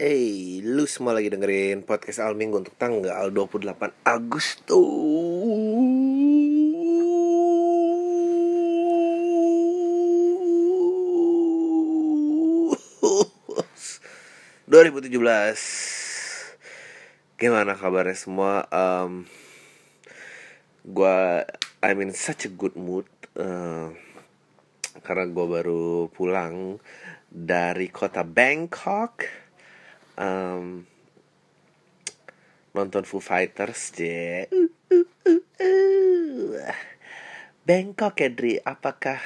Hey, lu semua lagi dengerin podcast Al Minggu untuk tanggal 28 Agustus. 2017 Gimana kabarnya semua? Um, gua I'm in such a good mood uh, Karena gua baru pulang dari kota Bangkok um, nonton Foo Fighters je Bangkok Edri apakah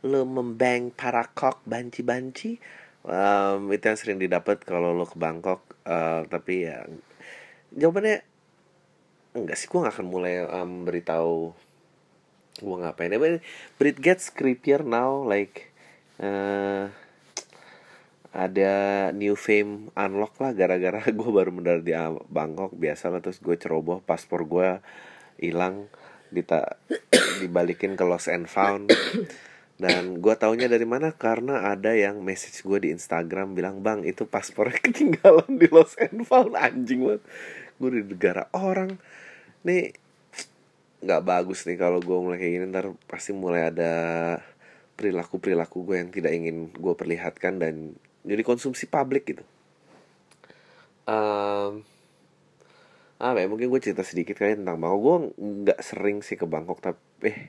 lo membang para kok banci-banci? Um, itu yang sering didapat kalau lo ke Bangkok uh, tapi ya jawabannya enggak sih gue gak akan mulai um, beritahu gue ngapain. Ya but it gets creepier now like uh, ada new fame unlock lah gara-gara gue baru mendarat di Bangkok biasa lah terus gue ceroboh paspor gue hilang dita dibalikin ke Lost and Found. Dan gue taunya dari mana? Karena ada yang message gue di Instagram bilang bang itu paspornya ketinggalan di Lost and Found. Anjing banget. Gue di negara orang. Nih nggak bagus nih kalau gue mulai kayak gini. Ntar pasti mulai ada perilaku perilaku gue yang tidak ingin gue perlihatkan dan jadi konsumsi publik gitu. Um, apa ya mungkin gue cerita sedikit kali tentang Bangkok. Gue nggak sering sih ke Bangkok tapi eh,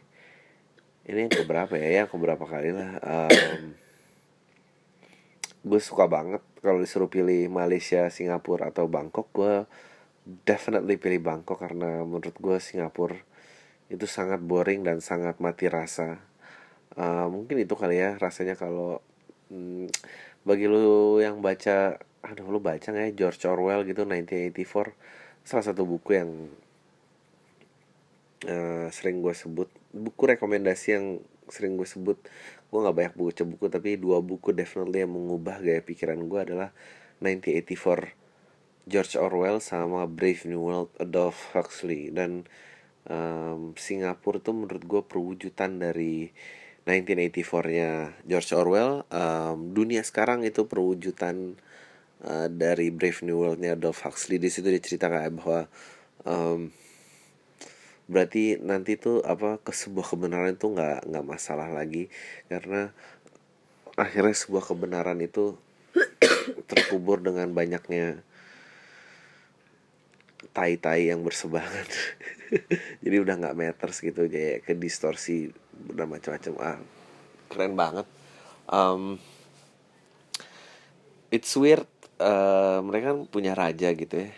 ini yang keberapa ya? Ya keberapa kali lah. Um, gue suka banget kalau disuruh pilih Malaysia Singapura atau Bangkok gue definitely pilih Bangkok karena menurut gue Singapura itu sangat boring dan sangat mati rasa. Uh, mungkin itu kali ya rasanya kalau hmm, bagi lu yang baca aduh lu baca nggak ya? George Orwell gitu 1984 salah satu buku yang uh, sering gue sebut. Buku rekomendasi yang sering gue sebut. Gue nggak banyak baca buku tapi dua buku definitely yang mengubah gaya pikiran gue adalah 1984 George Orwell sama Brave New World Adolf Huxley. Dan um, Singapura tuh menurut gue perwujudan dari 1984-nya George Orwell um, dunia sekarang itu perwujudan uh, dari Brave New World-nya Adolf Huxley. Di situ diceritakan bahwa um, berarti nanti tuh apa ke sebuah kebenaran itu nggak nggak masalah lagi. Karena akhirnya sebuah kebenaran itu terkubur dengan banyaknya tai-tai yang bersebangan jadi udah nggak meters gitu kayak ke distorsi udah macam-macam ah keren banget. Um, it's weird uh, mereka kan punya raja gitu ya.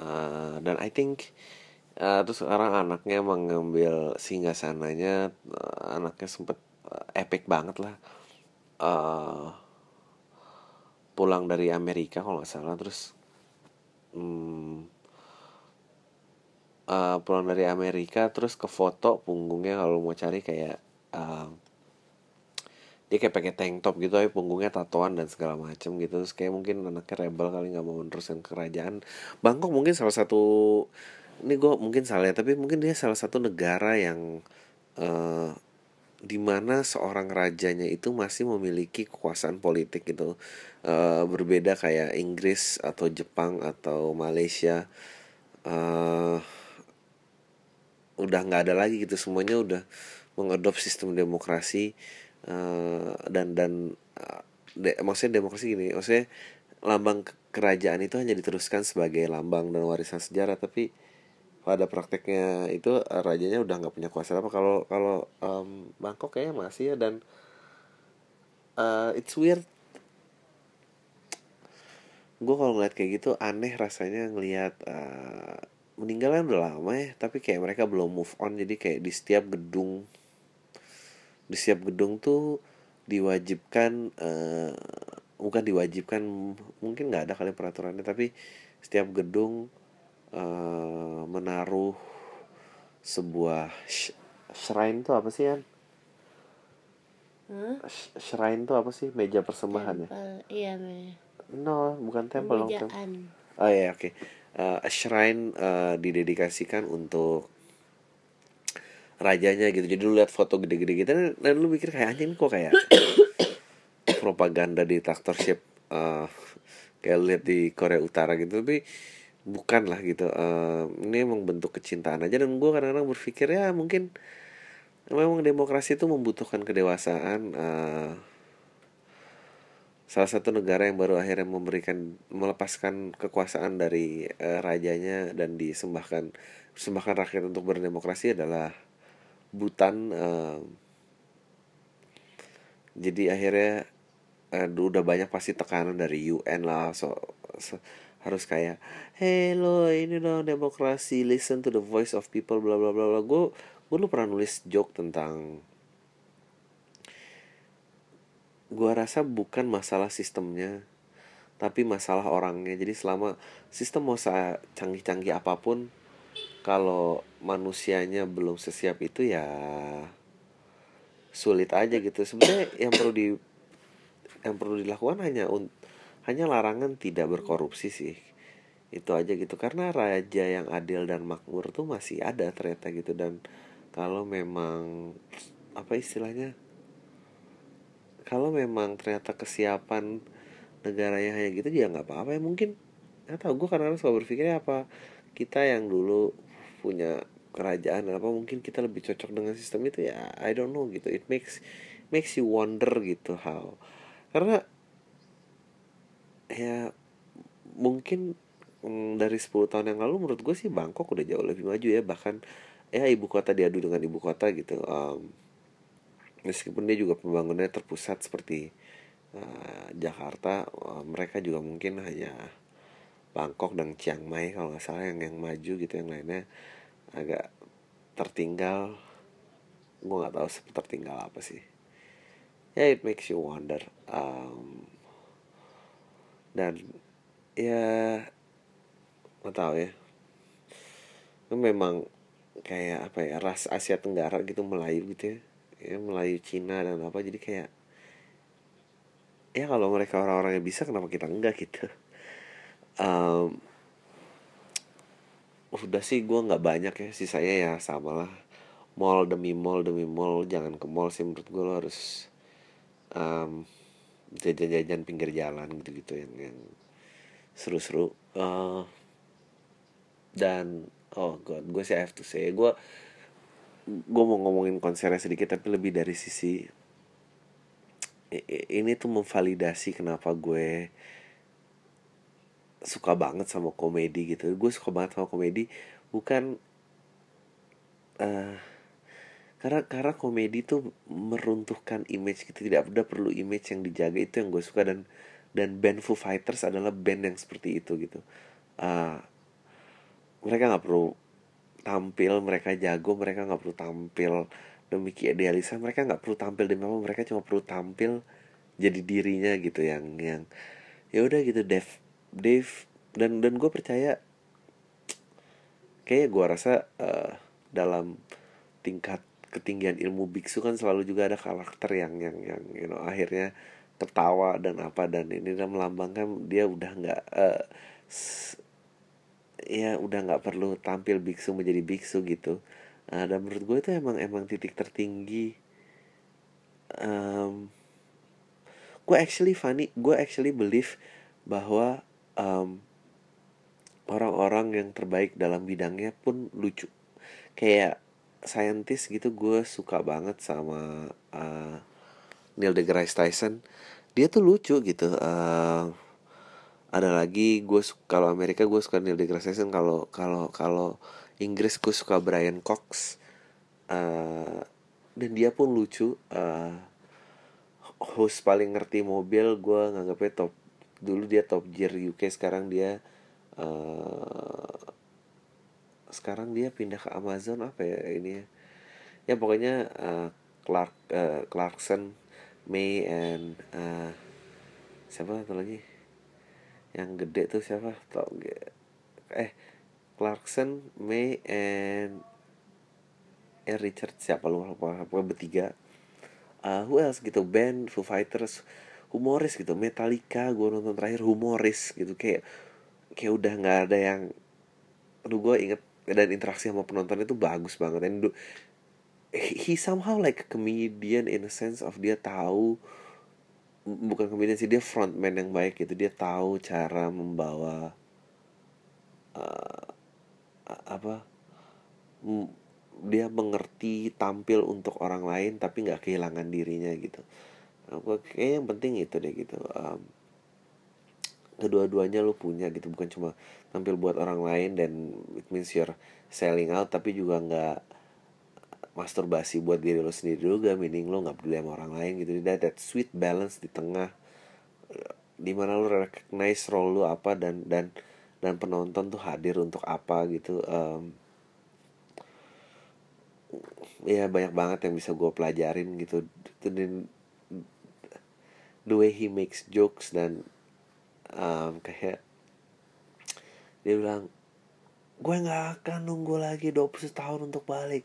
Uh, dan I think uh, terus sekarang anaknya mengambil singgah sananya uh, anaknya sempet uh, epic banget lah. Uh, pulang dari Amerika kalau nggak salah terus um, uh, pulang dari Amerika terus ke foto punggungnya kalau mau cari kayak uh, dia kayak pakai tank top gitu tapi punggungnya tatoan dan segala macam gitu. Terus kayak mungkin anaknya rebel kali nggak mau menerusin kerajaan. Bangkok mungkin salah satu ini gue mungkin salah ya tapi mungkin dia salah satu negara yang uh, di mana seorang rajanya itu masih memiliki kekuasaan politik gitu. Uh, berbeda kayak Inggris atau Jepang atau Malaysia. Uh, udah nggak ada lagi gitu. Semuanya udah mengadop sistem demokrasi uh, dan dan uh, de, maksudnya demokrasi gini maksudnya lambang kerajaan itu hanya diteruskan sebagai lambang dan warisan sejarah tapi pada prakteknya itu uh, rajanya udah nggak punya kuasa apa. Kalau kalau um, Bangkok kayaknya masih ya dan uh, it's weird. Gue kalau ngeliat kayak gitu aneh rasanya ngelihat uh, meninggal kan udah lama ya tapi kayak mereka belum move on. Jadi kayak di setiap gedung di setiap gedung tuh diwajibkan uh, bukan diwajibkan mungkin nggak ada kali peraturannya tapi setiap gedung uh, menaruh sebuah sh shrine tuh apa sih kan huh? shrine tuh apa sih meja persembahan ya? Iya me. no bukan temple dong oh iya oke. okay uh, shrine uh, didedikasikan untuk rajanya gitu. Jadi lu lihat foto gede-gede gitu dan lu mikir kayak anjing kok kayak propaganda dictatorship uh, kayak lihat di Korea Utara gitu. Tapi bukan lah gitu uh, ini emang bentuk kecintaan aja. Dan gue kadang-kadang berpikir ya mungkin memang demokrasi itu membutuhkan kedewasaan uh, salah satu negara yang baru akhirnya memberikan melepaskan kekuasaan dari uh, rajanya dan disembahkan sembahkan rakyat untuk berdemokrasi adalah Butan uh, jadi akhirnya uh, udah banyak pasti tekanan dari UN lah so, so harus kayak hello ini loh demokrasi listen to the voice of people bla bla bla bla. Gue gue lu pernah nulis joke tentang gue rasa bukan masalah sistemnya tapi masalah orangnya. Jadi selama sistem mau canggih-canggih apa pun kalau manusianya belum sesiap itu ya sulit aja gitu. Sebenarnya yang perlu di yang perlu dilakukan hanya hanya larangan tidak berkorupsi sih. Itu aja gitu. Karena raja yang adil dan makmur tuh masih ada ternyata gitu. Dan kalau memang apa istilahnya kalau memang ternyata kesiapan negaranya hanya gitu ya nggak apa-apa ya mungkin. Nggak tahu gue karena kadang suka berpikirnya apa? Kita yang dulu punya kerajaan apa mungkin kita lebih cocok dengan sistem itu ya I don't know gitu. It makes makes you wonder gitu how. Karena ya mungkin mm, dari 10 tahun yang lalu menurut gue sih Bangkok udah jauh lebih maju ya. Bahkan ya ibu kota diadu dengan ibu kota gitu um, meskipun dia juga pembangunannya terpusat seperti uh, Jakarta uh, mereka juga mungkin hanya Bangkok dan Chiang Mai kalau nggak salah yang yang maju gitu yang lainnya agak tertinggal. Gue nggak tahu tertinggal apa sih. Ya yeah, it makes you wonder um, dan ya nggak tahu ya. Itu memang kayak apa ya ras Asia Tenggara gitu Melayu gitu ya ya Melayu Cina dan apa jadi kayak ya kalau mereka orang-orang yang bisa kenapa kita enggak gitu. Um, udah sih gue nggak banyak ya sih saya ya sama lah. Mall demi mall demi mall jangan ke mall sih menurut gue lo harus um, jajan-jajan pinggir jalan gitu-gitu yang yang seru-seru. Uh, dan oh god gue sih have to say gue gue mau ngomongin konsernya sedikit tapi lebih dari sisi ini tuh memvalidasi kenapa gue suka banget sama komedi gitu. Gue suka banget sama komedi bukan uh, karena karena komedi tuh meruntuhkan image gitu. Tidak ada perlu image yang dijaga itu yang gue suka. Dan dan band Foo Fighters adalah band yang seperti itu gitu. Uh, mereka nggak perlu tampil mereka jago mereka nggak perlu tampil demikian idealisan mereka nggak perlu tampil demi apa mereka cuma perlu tampil jadi dirinya gitu yang yang ya udah gitu Dave Dave dan dan gue percaya kayak gue rasa uh, dalam tingkat ketinggian ilmu biksu kan selalu juga ada karakter yang yang yang you know akhirnya tertawa dan apa dan ini dan melambangkan dia udah nggak uh, ya udah nggak perlu tampil biksu menjadi biksu gitu. Uh, dan menurut gue itu emang emang titik tertinggi. Um, gue actually funny gue actually believe bahwa um, orang-orang yang terbaik dalam bidangnya pun lucu. Kayak saintis gitu gue suka banget sama uh, Neil deGrasse Tyson. Dia tuh lucu gitu uh, ada lagi gue kalau Amerika gue suka Neil deGrasse Tyson kalau kalau kalau Inggris gue suka Brian Cox uh, dan dia pun lucu uh, host paling ngerti mobil gue nganggapnya top dulu dia top gear UK sekarang dia uh, sekarang dia pindah ke Amazon apa ya ini ya, ya pokoknya uh, Clark uh, Clarkson May and uh, siapa satu lagi yang gede tuh siapa? Tau eh Clarkson May and eh Richard. Siapa lu apa apa bertiga. Uh, who else gitu? Band Foo Fighters humoris gitu. Metallica gue nonton terakhir humoris gitu. Kayak kayak udah nggak ada yang aduh gue inget dan interaksi sama penonton itu bagus banget. Dan he somehow like a comedian in a sense of dia tahu bukan komedian sih dia frontman yang baik gitu. Dia tahu cara membawa uh, apa dia mengerti tampil untuk orang lain tapi nggak kehilangan dirinya gitu. Aku kayak yang penting itu deh gitu um, kedua-duanya lo punya gitu. Bukan cuma tampil buat orang lain dan it means you're selling out tapi juga nggak masturbasi buat diri lo sendiri juga meaning lo nggak peduli sama orang lain gitu. That, that sweet balance di tengah di mana lo recognize role lo apa dan dan dan penonton tuh hadir untuk apa gitu um, ya banyak banget yang bisa gue pelajarin gitu. Dan the way he makes jokes dan um, kayak dia bilang gue nggak akan nunggu lagi 20 tahun untuk balik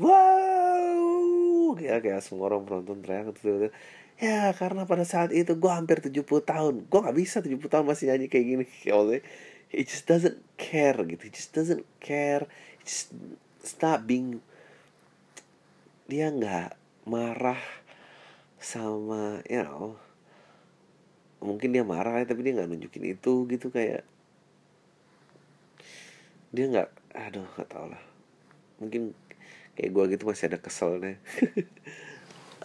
wow. Kayak kayak semua orang penonton teriak gitu, gitu. Ya karena pada saat itu gue hampir 70 tahun. Gue nggak bisa 70 tahun masih nyanyi kayak gini. Kayak he just doesn't care gitu. He just doesn't care. He just stop being dia nggak marah sama you know. Mungkin dia marah tapi dia nggak nunjukin itu gitu kayak dia nggak aduh nggak tau lah. Mungkin kayak gue gitu masih ada keselnya.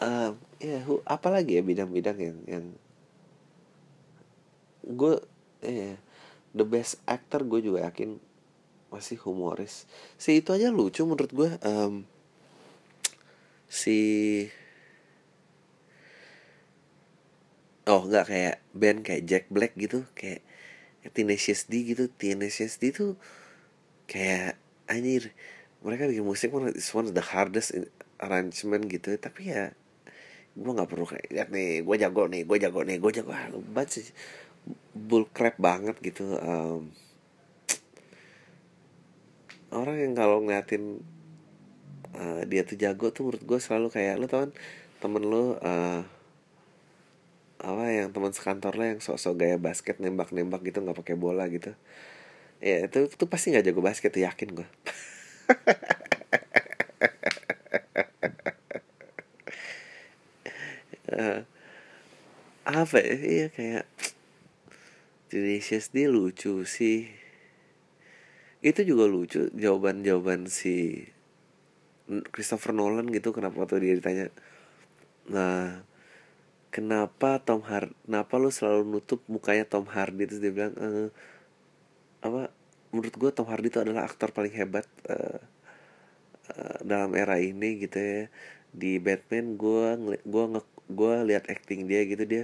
Um, ya apa lagi ya bidang-bidang yang yang gue eh the best actor gue juga yakin masih humoris. Si itu aja lucu menurut gue um, si oh nggak kayak band kayak Jack Black gitu kayak Tenacious D gitu. Tenacious D tuh kayak anjir mereka bikin musik one is one of the hardest arrangement gitu. Tapi ya gue nggak perlu kayak lihat nih gue jago nih gue jago nih gue jago. Banget sih. Bull crap banget gitu um, orang yang kalau ngeliatin uh, dia tuh jago tuh menurut gue selalu kayak lo tau kan temen lo uh, apa yang teman sekantor lo yang sok-sok gaya basket nembak-nembak gitu nggak pakai bola gitu. Ya itu tuh pasti nggak jago basket yakin gue uh, apa ya? Iya kayak Delicious dia lucu sih. Itu juga lucu jawaban-jawaban si Christopher Nolan gitu kenapa waktu dia ditanya nah kenapa Tom Hardy kenapa lu selalu nutup mukanya Tom Hardy? Terus dia bilang e, apa menurut gue Tom Hardy itu adalah aktor paling hebat uh, uh, dalam era ini gitu ya. Di Batman gue gue gue lihat acting dia gitu dia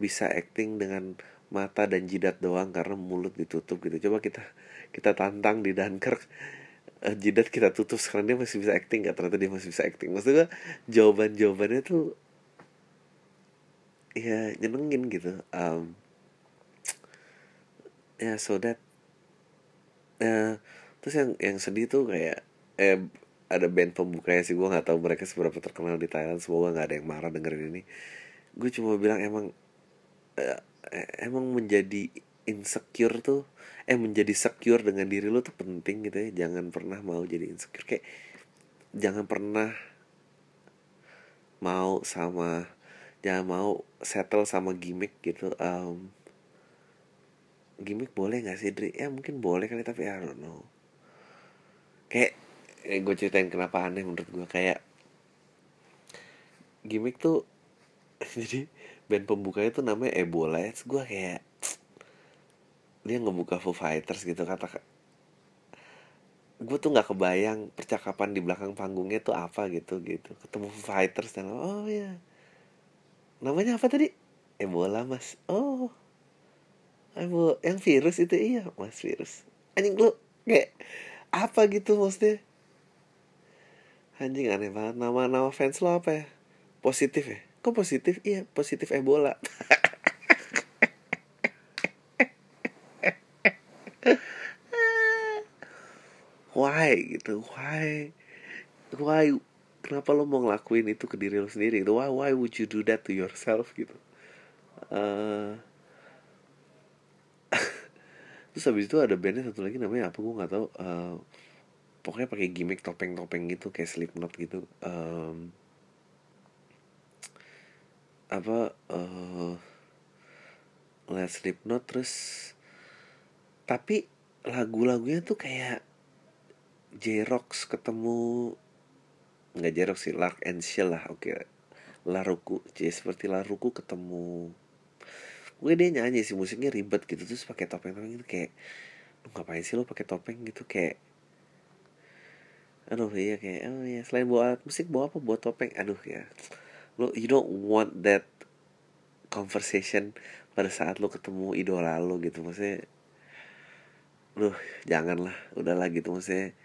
bisa acting dengan mata dan jidat doang karena mulut ditutup gitu. Coba kita kita tantang di Dunkirk uh, jidat kita tutup sekarang dia masih bisa acting nggak? Ternyata dia masih bisa acting. Maksudnya jawaban jawabannya tuh ya nyenengin gitu. Um, ya yeah, so that uh, terus yang yang sedih tuh kayak eh ada band pembukanya sih gue nggak tahu mereka seberapa terkenal di Thailand semoga nggak ada yang marah dengerin ini. Gue cuma bilang emang uh, emang menjadi insecure tuh eh menjadi secure dengan diri lo tuh penting gitu ya. Jangan pernah mau jadi insecure. Kayak jangan pernah mau sama jangan mau settle sama gimmick gitu um, gimmick boleh nggak sih Dri? Ya mungkin boleh kali tapi I don't know. Kayak eh, gue ceritain kenapa aneh menurut gue kayak gimmick tuh jadi band pembukanya tuh namanya Ebola ya gue kayak dia ngebuka Foo Fighters gitu kata gue tuh nggak kebayang percakapan di belakang panggungnya tuh apa gitu gitu. Ketemu Foo Fighters dan oh ya namanya apa tadi? Ebola mas. Oh Ebola yang virus itu iya mas virus. Anjing lu kayak apa gitu maksudnya? Anjing aneh banget nama nama fans lo apa ya? Positif ya? Kok positif? Iya positif Ebola. Why gitu why? Why kenapa lo mau ngelakuin itu ke diri lo sendiri? Why why would you do that to yourself gitu? Uh, terus habis itu ada bandnya satu lagi namanya apa gue nggak tahu uh, pokoknya pakai gimmick topeng topeng gitu kayak Slipknot gitu um, apa uh, ngeliat Slipknot terus tapi lagu-lagunya tuh kayak J-Rox ketemu nggak J-Rox sih Lark and Shell lah oke okay. Laruku J seperti Laruku ketemu gue dia nyanyi sih musiknya ribet gitu terus pakai topeng-topeng gitu kayak ngapain sih lo pakai topeng? Gitu kayak aduh iya kayak oh ya selain bawa musik bawa apa? Buat topeng. Aduh ya. Lo you don't want that conversation pada saat lo ketemu idola lo gitu maksudnya Duh, janganlah, udahlah gitu maksudnya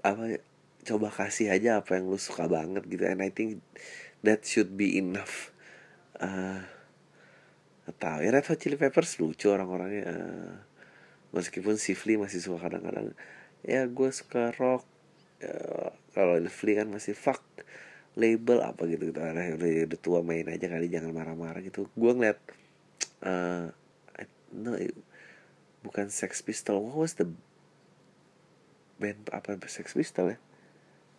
apa coba kasih aja apa yang lu suka banget gitu and I think that should be enough uh, tahu ya Red Hot Chili Peppers? Lucu orang-orangnya uh, meskipun si Flea masih suka kadang-kadang. Ya gue suka rock. Ya, kalau Flea kan masih fuck label apa gitu gitu. Udah, udah, tua main aja kali jangan marah-marah gitu. Gue ngeliat uh, no bukan Sex Pistol. What was the band apa Sex Pistol ya?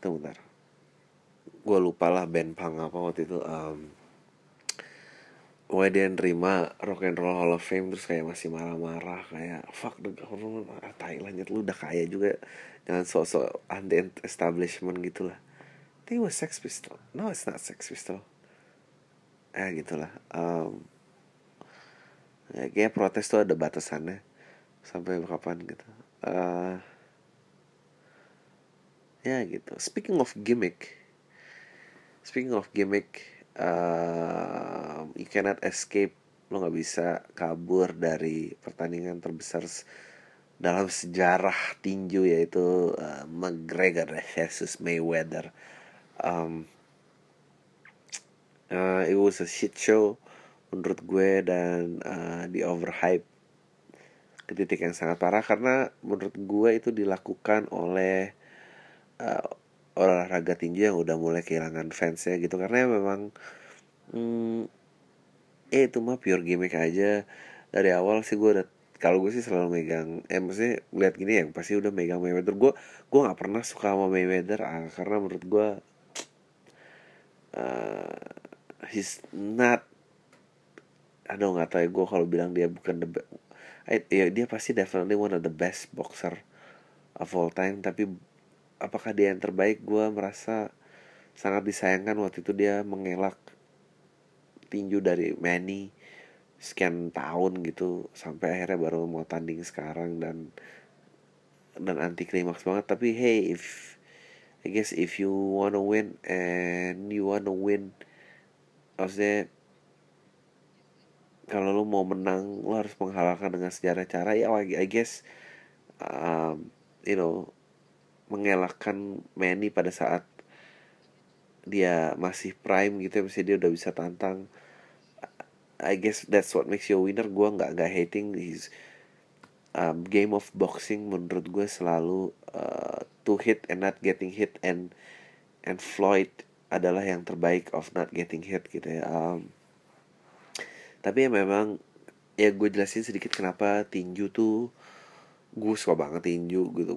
Tunggu bentar. Gue lupa lah band punk apa waktu itu um, Why dia nerima Rock and Roll Hall of Fame terus kayak masih marah-marah kayak fuck the government ah, Thailand lu udah kaya juga. Jangan sok-sok anti establishment gitu lah was Sex Pistol. No it's not Sex Pistol. Eh gitulah. Um, ya, kayak protes tuh ada batasannya. Sampai kapan gitu. Uh, ya gitu. Speaking of gimmick. Speaking of gimmick uh, you cannot escape lo nggak bisa kabur dari pertandingan terbesar dalam sejarah tinju yaitu uh, McGregor versus Mayweather. Um, uh, it was a shit show menurut gue dan uh, di overhype ke titik yang sangat parah karena menurut gue itu dilakukan oleh uh, olahraga tinju yang udah mulai kehilangan fansnya gitu. Karena memang hmm, eh itu mah pure gimmick aja. Dari awal sih gue udah kalau gue sih selalu megang eh maksudnya lihat gini yang pasti udah megang Mayweather. Gue gue nggak pernah suka sama Mayweather ah, karena menurut gue uh, he's not aduh nggak tahu ya gue kalau bilang dia bukan the best ya dia pasti definitely one of the best boxer of all time. Tapi apakah dia yang terbaik? Gue merasa sangat disayangkan waktu itu dia mengelak tinju dari Manny sekian tahun gitu sampai akhirnya baru mau tanding sekarang dan dan anti klimaks banget. Tapi hey if I guess if you wanna win and you wanna win maksudnya kalau lo mau menang lo harus menghalalkan dengan sejarah cara. Ya I guess um, you know mengelakkan Manny pada saat dia masih prime gitu ya mesti dia udah bisa tantang. I guess that's what makes you a winner. Gue nggak nggak hating his um, game of boxing. Menurut gue selalu uh, to hit and not getting hit and and Floyd adalah yang terbaik of not getting hit gitu ya. Um, tapi ya memang ya gue jelasin sedikit kenapa tinju tuh gue suka banget tinju gitu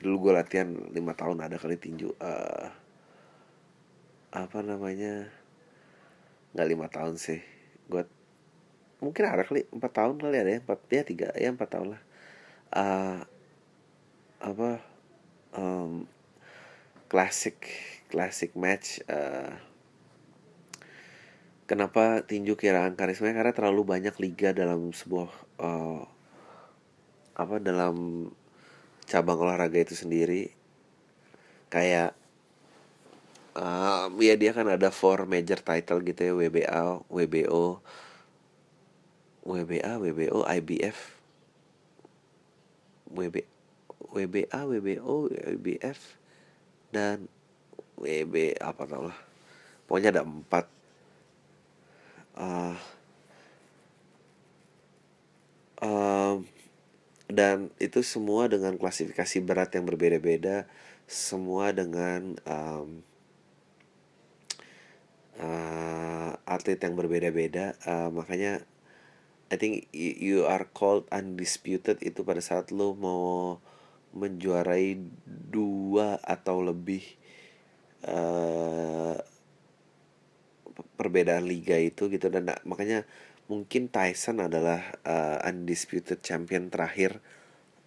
dulu gue latihan lima tahun ada kali tinju uh, apa namanya? Nggak lima tahun sih. Gue mungkin ada kali empat tahun kali ada ya empat ya tiga ya empat tahun lah. Uh, apa um, classic classic match uh, kenapa tinju kiraan karisma? Karena terlalu banyak liga dalam sebuah uh, apa dalam cabang olahraga itu sendiri kayak um, ya dia kan ada four major title gitu ya WBA, WBO, WBA, WBO, IBF, WB, WBA, WBO, IBF dan WB apa tau lah. Pokoknya ada empat. Uh, um, dan itu semua dengan klasifikasi berat yang berbeda-beda. Semua dengan um, uh, atlet yang berbeda-beda. Uh, makanya I think you are called undisputed itu pada saat lo mau menjuarai dua atau lebih uh, perbedaan liga itu gitu. Dan nah, makanya mungkin Tyson adalah uh, undisputed champion terakhir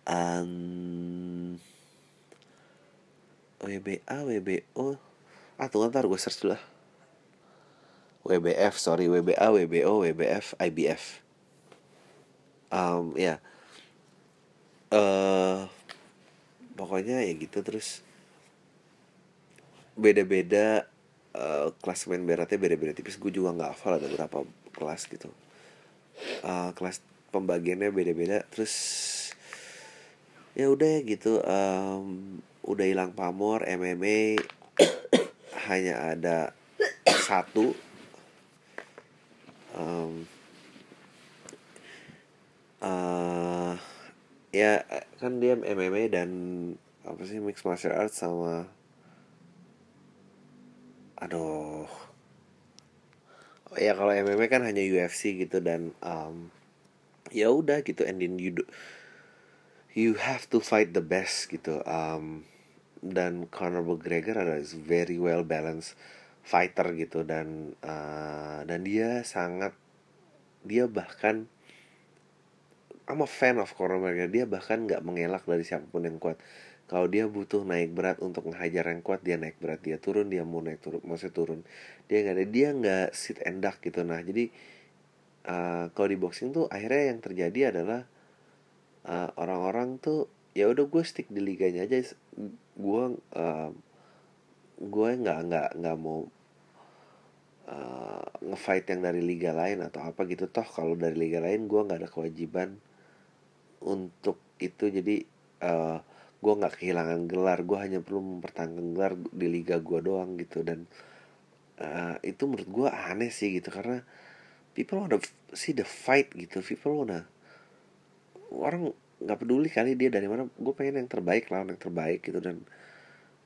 um, WBA WBO ah tunggu ntar gue search dulu lah. WBF sorry. WBA WBO WBF IBF um, ya. Yeah. uh, pokoknya ya gitu terus. Beda-beda uh, klasemen beratnya beda-beda tipis. Gue juga nggak hafal ada berapa kelas gitu uh, kelas pembagiannya beda-beda terus ya udah ya gitu um, udah hilang pamor MMA hanya ada satu. Um, uh, ya kan dia MMA dan apa sih mixed martial arts sama aduh ya kalau MMA kan hanya UFC gitu dan um, ya udah gitu. And then you do, you have to fight the best gitu. Um, dan Conor McGregor adalah very well balanced fighter gitu dan uh, dan dia sangat dia bahkan I'm a fan of Conor McGregor. Dia bahkan nggak mengelak dari siapa pun yang kuat. Kalau dia butuh naik berat untuk menghajar yang kuat dia naik berat. Dia turun dia mau naik turun maksudnya turun dia nggak ada dia nggak sit duck gitu. Nah jadi uh, kalau di boxing tuh akhirnya yang terjadi adalah uh, orang-orang tuh ya udah gue stick di liganya aja. Gue uh, gue nggak nggak nggak mau uh, ngefight yang dari liga lain atau apa gitu. Toh kalau dari liga lain gue nggak ada kewajiban untuk itu. Jadi uh, gue nggak kehilangan gelar. Gue hanya perlu mempertahankan gelar di liga gue doang gitu. Dan uh, itu menurut gue aneh sih gitu karena people wanna see the fight gitu. People wanna orang nggak peduli kali dia dari mana. Gue pengen yang terbaik lawan yang terbaik gitu dan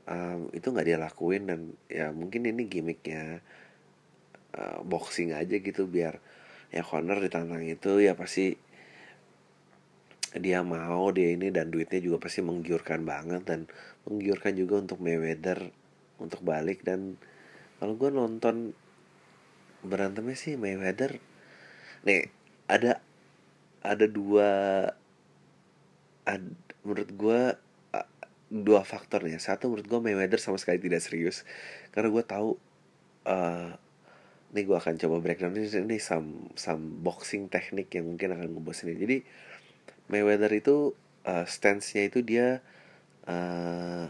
um, itu nggak dia lakuin dan ya mungkin ini gimmicknya uh, boxing aja gitu biar ya corner ditantang itu ya pasti dia mau dia ini dan duitnya juga pasti menggiurkan banget dan menggiurkan juga untuk Mayweather untuk balik dan kalau gue nonton berantemnya sih Mayweather. Nih ada ada dua ad, menurut gue dua faktornya. Satu menurut gue Mayweather sama sekali tidak serius. Karena gue tahu uh, nih gue akan coba breakdown ini ini some some boxing teknik yang mungkin akan ngebosin jadi Mayweather itu uh, stance-nya itu dia uh,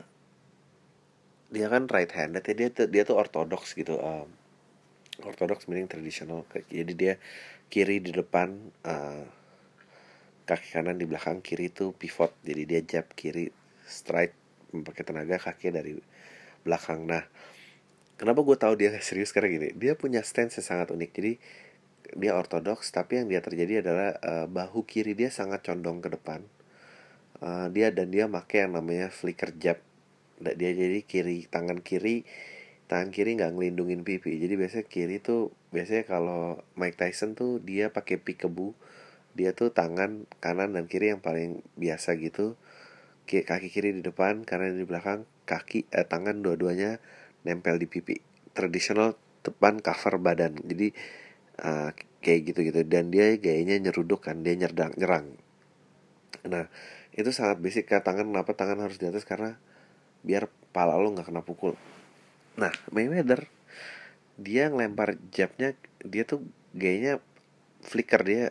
dia kan right handed ya dia dia tuh ortodoks gitu um, ortodoks meaning tradisional jadi dia kiri di depan uh, kaki kanan di belakang kiri itu pivot jadi dia jab kiri strike memakai tenaga kaki dari belakang. Nah kenapa gue tahu dia serius karena gini? Dia punya stance yang sangat unik jadi dia ortodoks tapi yang dia terjadi adalah uh, bahu kiri dia sangat condong ke depan uh, dia dan dia pakai yang namanya flicker jab dia jadi kiri tangan kiri tangan kiri nggak ngelindungin pipi. Jadi biasanya kiri tuh biasanya kalau Mike Tyson tuh dia pakai kebu dia tuh tangan kanan dan kiri yang paling biasa gitu. Kaki kiri di depan kanan di belakang kaki eh, tangan dua-duanya nempel di pipi. Tradisional depan cover badan. Jadi uh, kayak gitu gitu dan dia gayanya nyeruduk kan dia nyerdang nyerang. Nah itu sangat basic ke tangan kenapa tangan harus di atas? Karena biar pala lo nggak kena pukul. Nah Mayweather dia ngelempar jabnya dia tuh gayanya flicker dia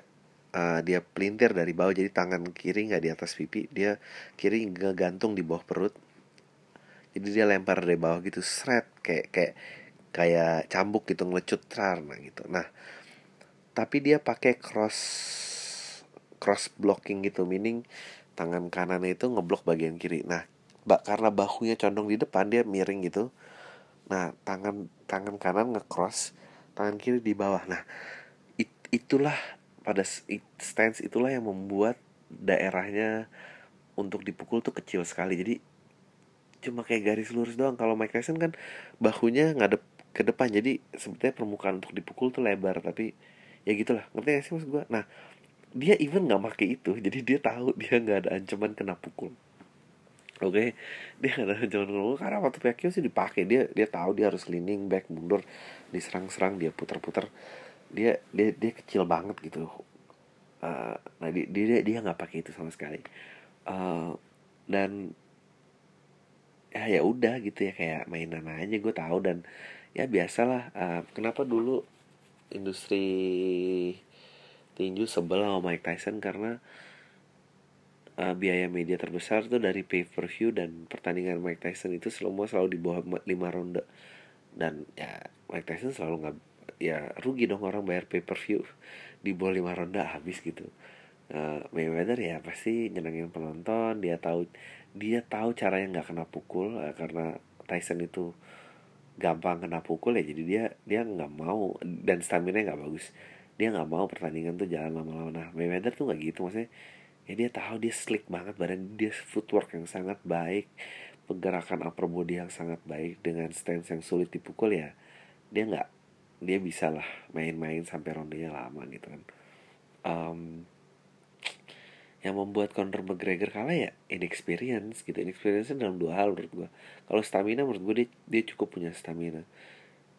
uh, dia pelintir dari bawah jadi tangan kiri nggak di atas pipi dia kiri ngegantung di bawah perut. Jadi dia lempar dari bawah gitu seret kayak kayak kayak cambuk gitu ngelecut nah gitu. Nah tapi dia pakai cross cross blocking gitu meaning tangan kanan itu ngeblok bagian kiri. Nah bak karena bahunya condong di depan dia miring gitu. Nah tangan tangan kanan ngecross tangan kiri di bawah. Nah it, itulah pada stance itulah yang membuat daerahnya untuk dipukul tuh kecil sekali. Jadi cuma kayak garis lurus doang. Kalau Mike Tyson kan bahunya ngadep ke depan jadi sebetulnya permukaan untuk dipukul tuh lebar tapi ya gitulah. Ngerti gak sih mas gue nah dia even nggak pakai itu jadi dia tahu dia nggak ada ancaman kena pukul oke dia nggak tahu jalan ngomong karena waktu Pacquiao sih dipakai. Dia dia tahu dia harus leaning back mundur diserang-serang dia putar-putar dia dia dia kecil banget gitu. Uh, nah dia dia dia nggak pakai itu sama sekali. Uh, dan ya ya udah gitu ya kayak mainan aja gue tahu. Dan ya biasalah uh, kenapa dulu industri tinju sebel sama Mike Tyson? Karena biaya media terbesar tuh dari pay per view dan pertandingan Mike Tyson itu selalu selalu di bawah lima ronde. Dan ya Mike Tyson selalu nggak ya rugi dong orang bayar pay per view di bawah lima ronde habis gitu. Uh, Mayweather ya pasti nyenengin penonton dia tahu dia tahu caranya nggak kena pukul uh, karena Tyson itu gampang kena pukul ya jadi dia dia nggak mau dan stamina nggak bagus. Dia nggak mau pertandingan tuh jalan lama-lama. Nah Mayweather tuh nggak gitu maksudnya ya dia tahu dia slick banget badan dia footwork yang sangat baik pergerakan upper body yang sangat baik dengan stance yang sulit dipukul ya dia nggak dia bisa lah main-main sampai rondenya lama gitu kan. Um, yang membuat Conor McGregor kalah ya inexperience gitu. Inexperience dalam dua hal menurut gue kalau stamina menurut gue dia, dia cukup punya stamina.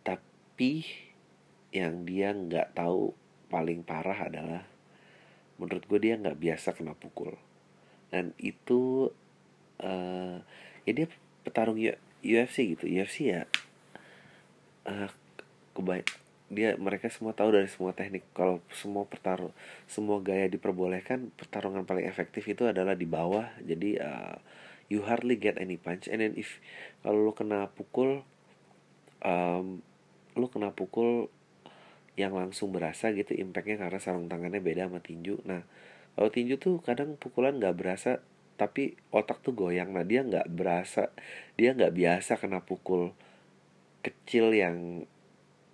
Tapi yang dia nggak tahu paling parah adalah menurut gue dia nggak biasa kena pukul. Dan itu uh, ya dia petarung UFC gitu. UFC ya uh, kebaik dia mereka semua tahu dari semua teknik. Kalau semua pertarung semua gaya diperbolehkan pertarungan paling efektif itu adalah di bawah. Jadi uh, you hardly get any punch. And then if kalau lu kena pukul um, lu kena pukul yang langsung berasa gitu impactnya karena sarung tangannya beda sama tinju. Nah kalau tinju tuh kadang pukulan nggak berasa tapi otak tuh goyang. Nah dia nggak berasa dia nggak biasa kena pukul kecil yang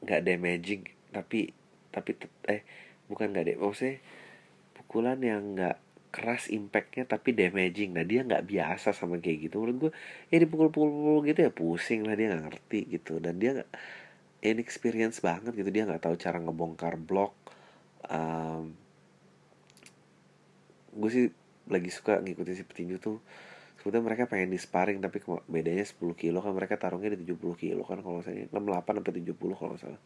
nggak damaging tapi tapi eh bukan nggak deh maksudnya pukulan yang nggak keras impactnya tapi damaging. Nah dia nggak biasa sama kayak gitu. Menurut gue ya dipukul-pukul gitu ya pusing lah dia nggak ngerti gitu. Dan dia nggak inexperience banget gitu. Dia nggak tahu cara ngebongkar blok um, gue sih lagi suka ngikutin si petinju tuh. Sebetulnya mereka pengen di sparring tapi bedanya 10 kilo kan mereka tarungnya di 70 kilo kan kalau misalnya 68 sampai 70 kalau salah.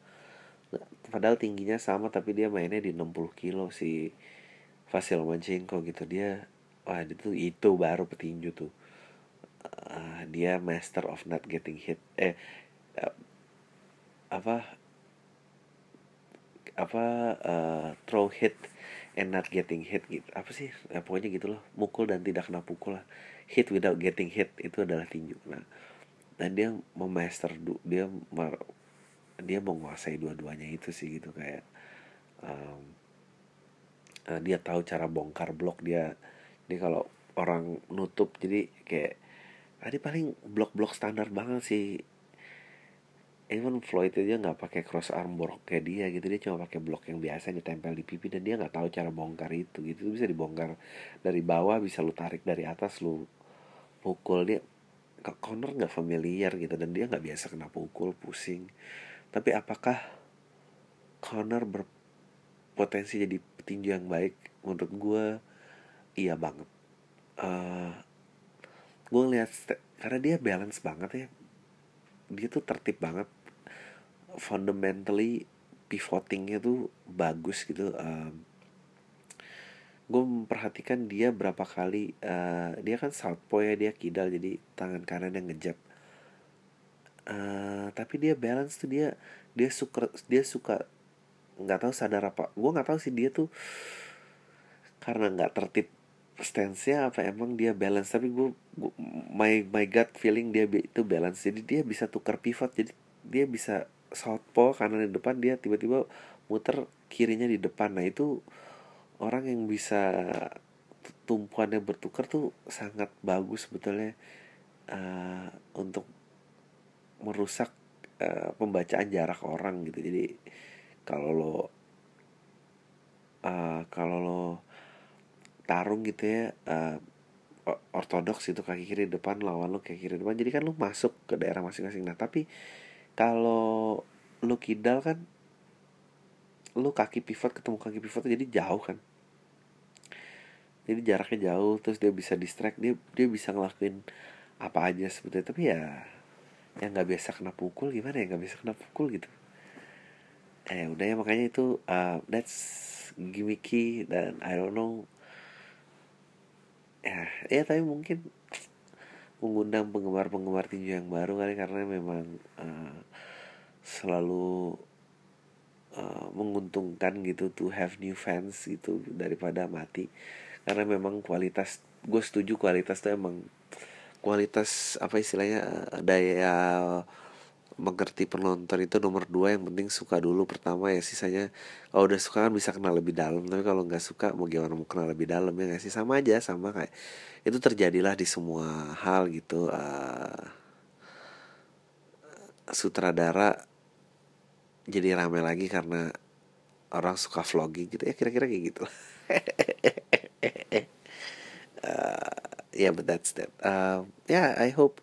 Nah, padahal tingginya sama tapi dia mainnya di 60 kilo si Vasil Lomachenko gitu. Dia wah itu itu baru petinju tuh. Uh, dia master of not getting hit eh apa apa uh, throw hit and not getting hit gitu apa sih? Ya, pokoknya gitu loh. Mukul dan tidak kena pukul lah. Hit without getting hit itu adalah tinju. Nah dan dia memaster dia dia menguasai dua-duanya itu sih gitu kayak um, uh, dia tahu cara bongkar blok dia. Dia kalau orang nutup jadi kayak tadi paling blok-blok standar banget sih even Floyd aja nggak pakai cross arm block kayak dia gitu. Dia cuma pakai blok yang biasa yang ditempel di pipi dan dia nggak tahu cara bongkar itu gitu. Itu bisa dibongkar dari bawah bisa lu tarik dari atas lu pukul. Dia ke corner nggak familiar gitu dan dia nggak biasa kena pukul pusing. Tapi apakah corner berpotensi jadi petinju yang baik? Menurut gue iya banget. Uh, gue lihat karena dia balance banget ya. Dia tuh tertib banget fundamentally pivotingnya tuh bagus gitu um, gue memperhatikan dia berapa kali uh, dia kan southpaw ya dia kidal jadi tangan kanan yang ngejab uh, tapi dia balance tuh dia dia suka dia suka nggak tahu sadar apa gue nggak tahu sih dia tuh karena nggak tertib stance-nya apa emang dia balance tapi gue, my my gut feeling dia itu balance jadi dia bisa tukar pivot jadi dia bisa southpaw kanan di depan dia tiba-tiba muter kirinya di depan. Nah itu orang yang bisa tumpuannya bertukar tuh sangat bagus sebetulnya uh, untuk merusak uh, pembacaan jarak orang gitu. Jadi kalau lo uh, kalau lo tarung gitu ya uh, ortodoks itu kaki kiri depan lawan lu kaki kiri depan. Jadi kan lu masuk ke daerah masing-masing. Nah tapi kalau lu kidal kan lu kaki pivot ketemu kaki pivot jadi jauh kan. Jadi jaraknya jauh terus dia bisa distract dia dia bisa ngelakuin apa aja sebetulnya. Tapi ya yang nggak biasa kena pukul gimana ya nggak bisa kena pukul gitu. Eh udah ya makanya itu uh, that's gimmicky dan I don't know. Ya ya tapi mungkin mengundang penggemar-penggemar tinju yang baru kali karena memang uh, selalu uh, menguntungkan gitu to have new fans gitu daripada mati. Karena memang kualitas gue setuju kualitas tuh emang kualitas apa istilahnya eh, daya mengerti penonton itu nomor dua yang penting suka dulu pertama ya sisanya kalau udah suka kan bisa kenal lebih dalam tapi kalau nggak suka mau gimana mau kenal lebih dalam ya nggak sih? Sama aja sama kayak itu terjadilah di semua hal gitu uh, sutradara jadi rame lagi karena orang suka vlogging gitu ya kira-kira kayak gitu. Uh, yeah but that's that. Uh, yeah I hope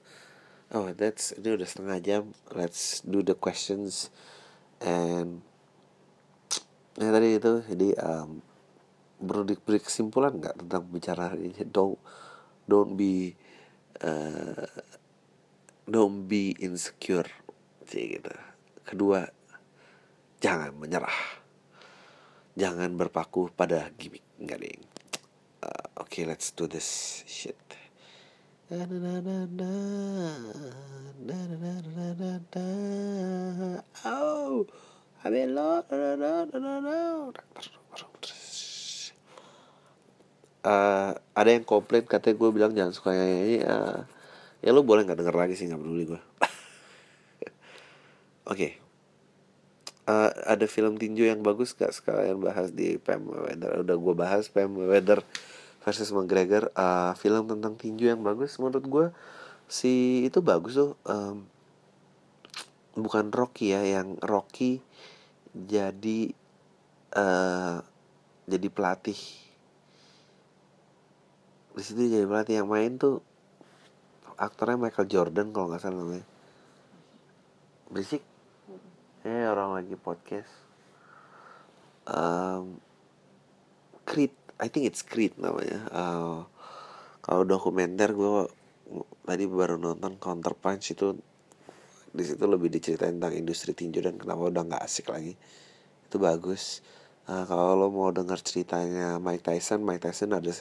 oh that's ini udah setengah jam. Let's do the questions. And ya tadi itu jadi um, beri, beri kesimpulan nggak tentang bicara ini? Don't don't be uh, don't be insecure. Sih gitu. Kedua jangan menyerah. Jangan berpaku pada gimmick. Nggak ding. Uh, okay let's do this shit Oh, Abelo. Uh, ada yang komplain katanya gue bilang jangan suka nyanyi uh, ya lo boleh nggak denger lagi sih nggak peduli gue oke okay. uh, ada film tinju yang bagus gak sekalian bahas di Pam Weather udah gue bahas Pam Weather versus McGregor uh, film tentang tinju yang bagus. Menurut gue si itu bagus tuh um, bukan Rocky ya yang Rocky jadi uh, jadi pelatih. Di situ jadi pelatih. Yang main tuh aktornya Michael Jordan kalau nggak salah namanya. Berisik. Eh orang lagi podcast. Um, Creed I think it's Creed namanya. Uh, kalau dokumenter gue tadi baru nonton Counter Punch itu di situ lebih diceritain tentang industri tinju dan kenapa udah nggak asik lagi. Itu bagus. Uh, kalau lo mau dengar ceritanya Mike Tyson Mike Tyson ada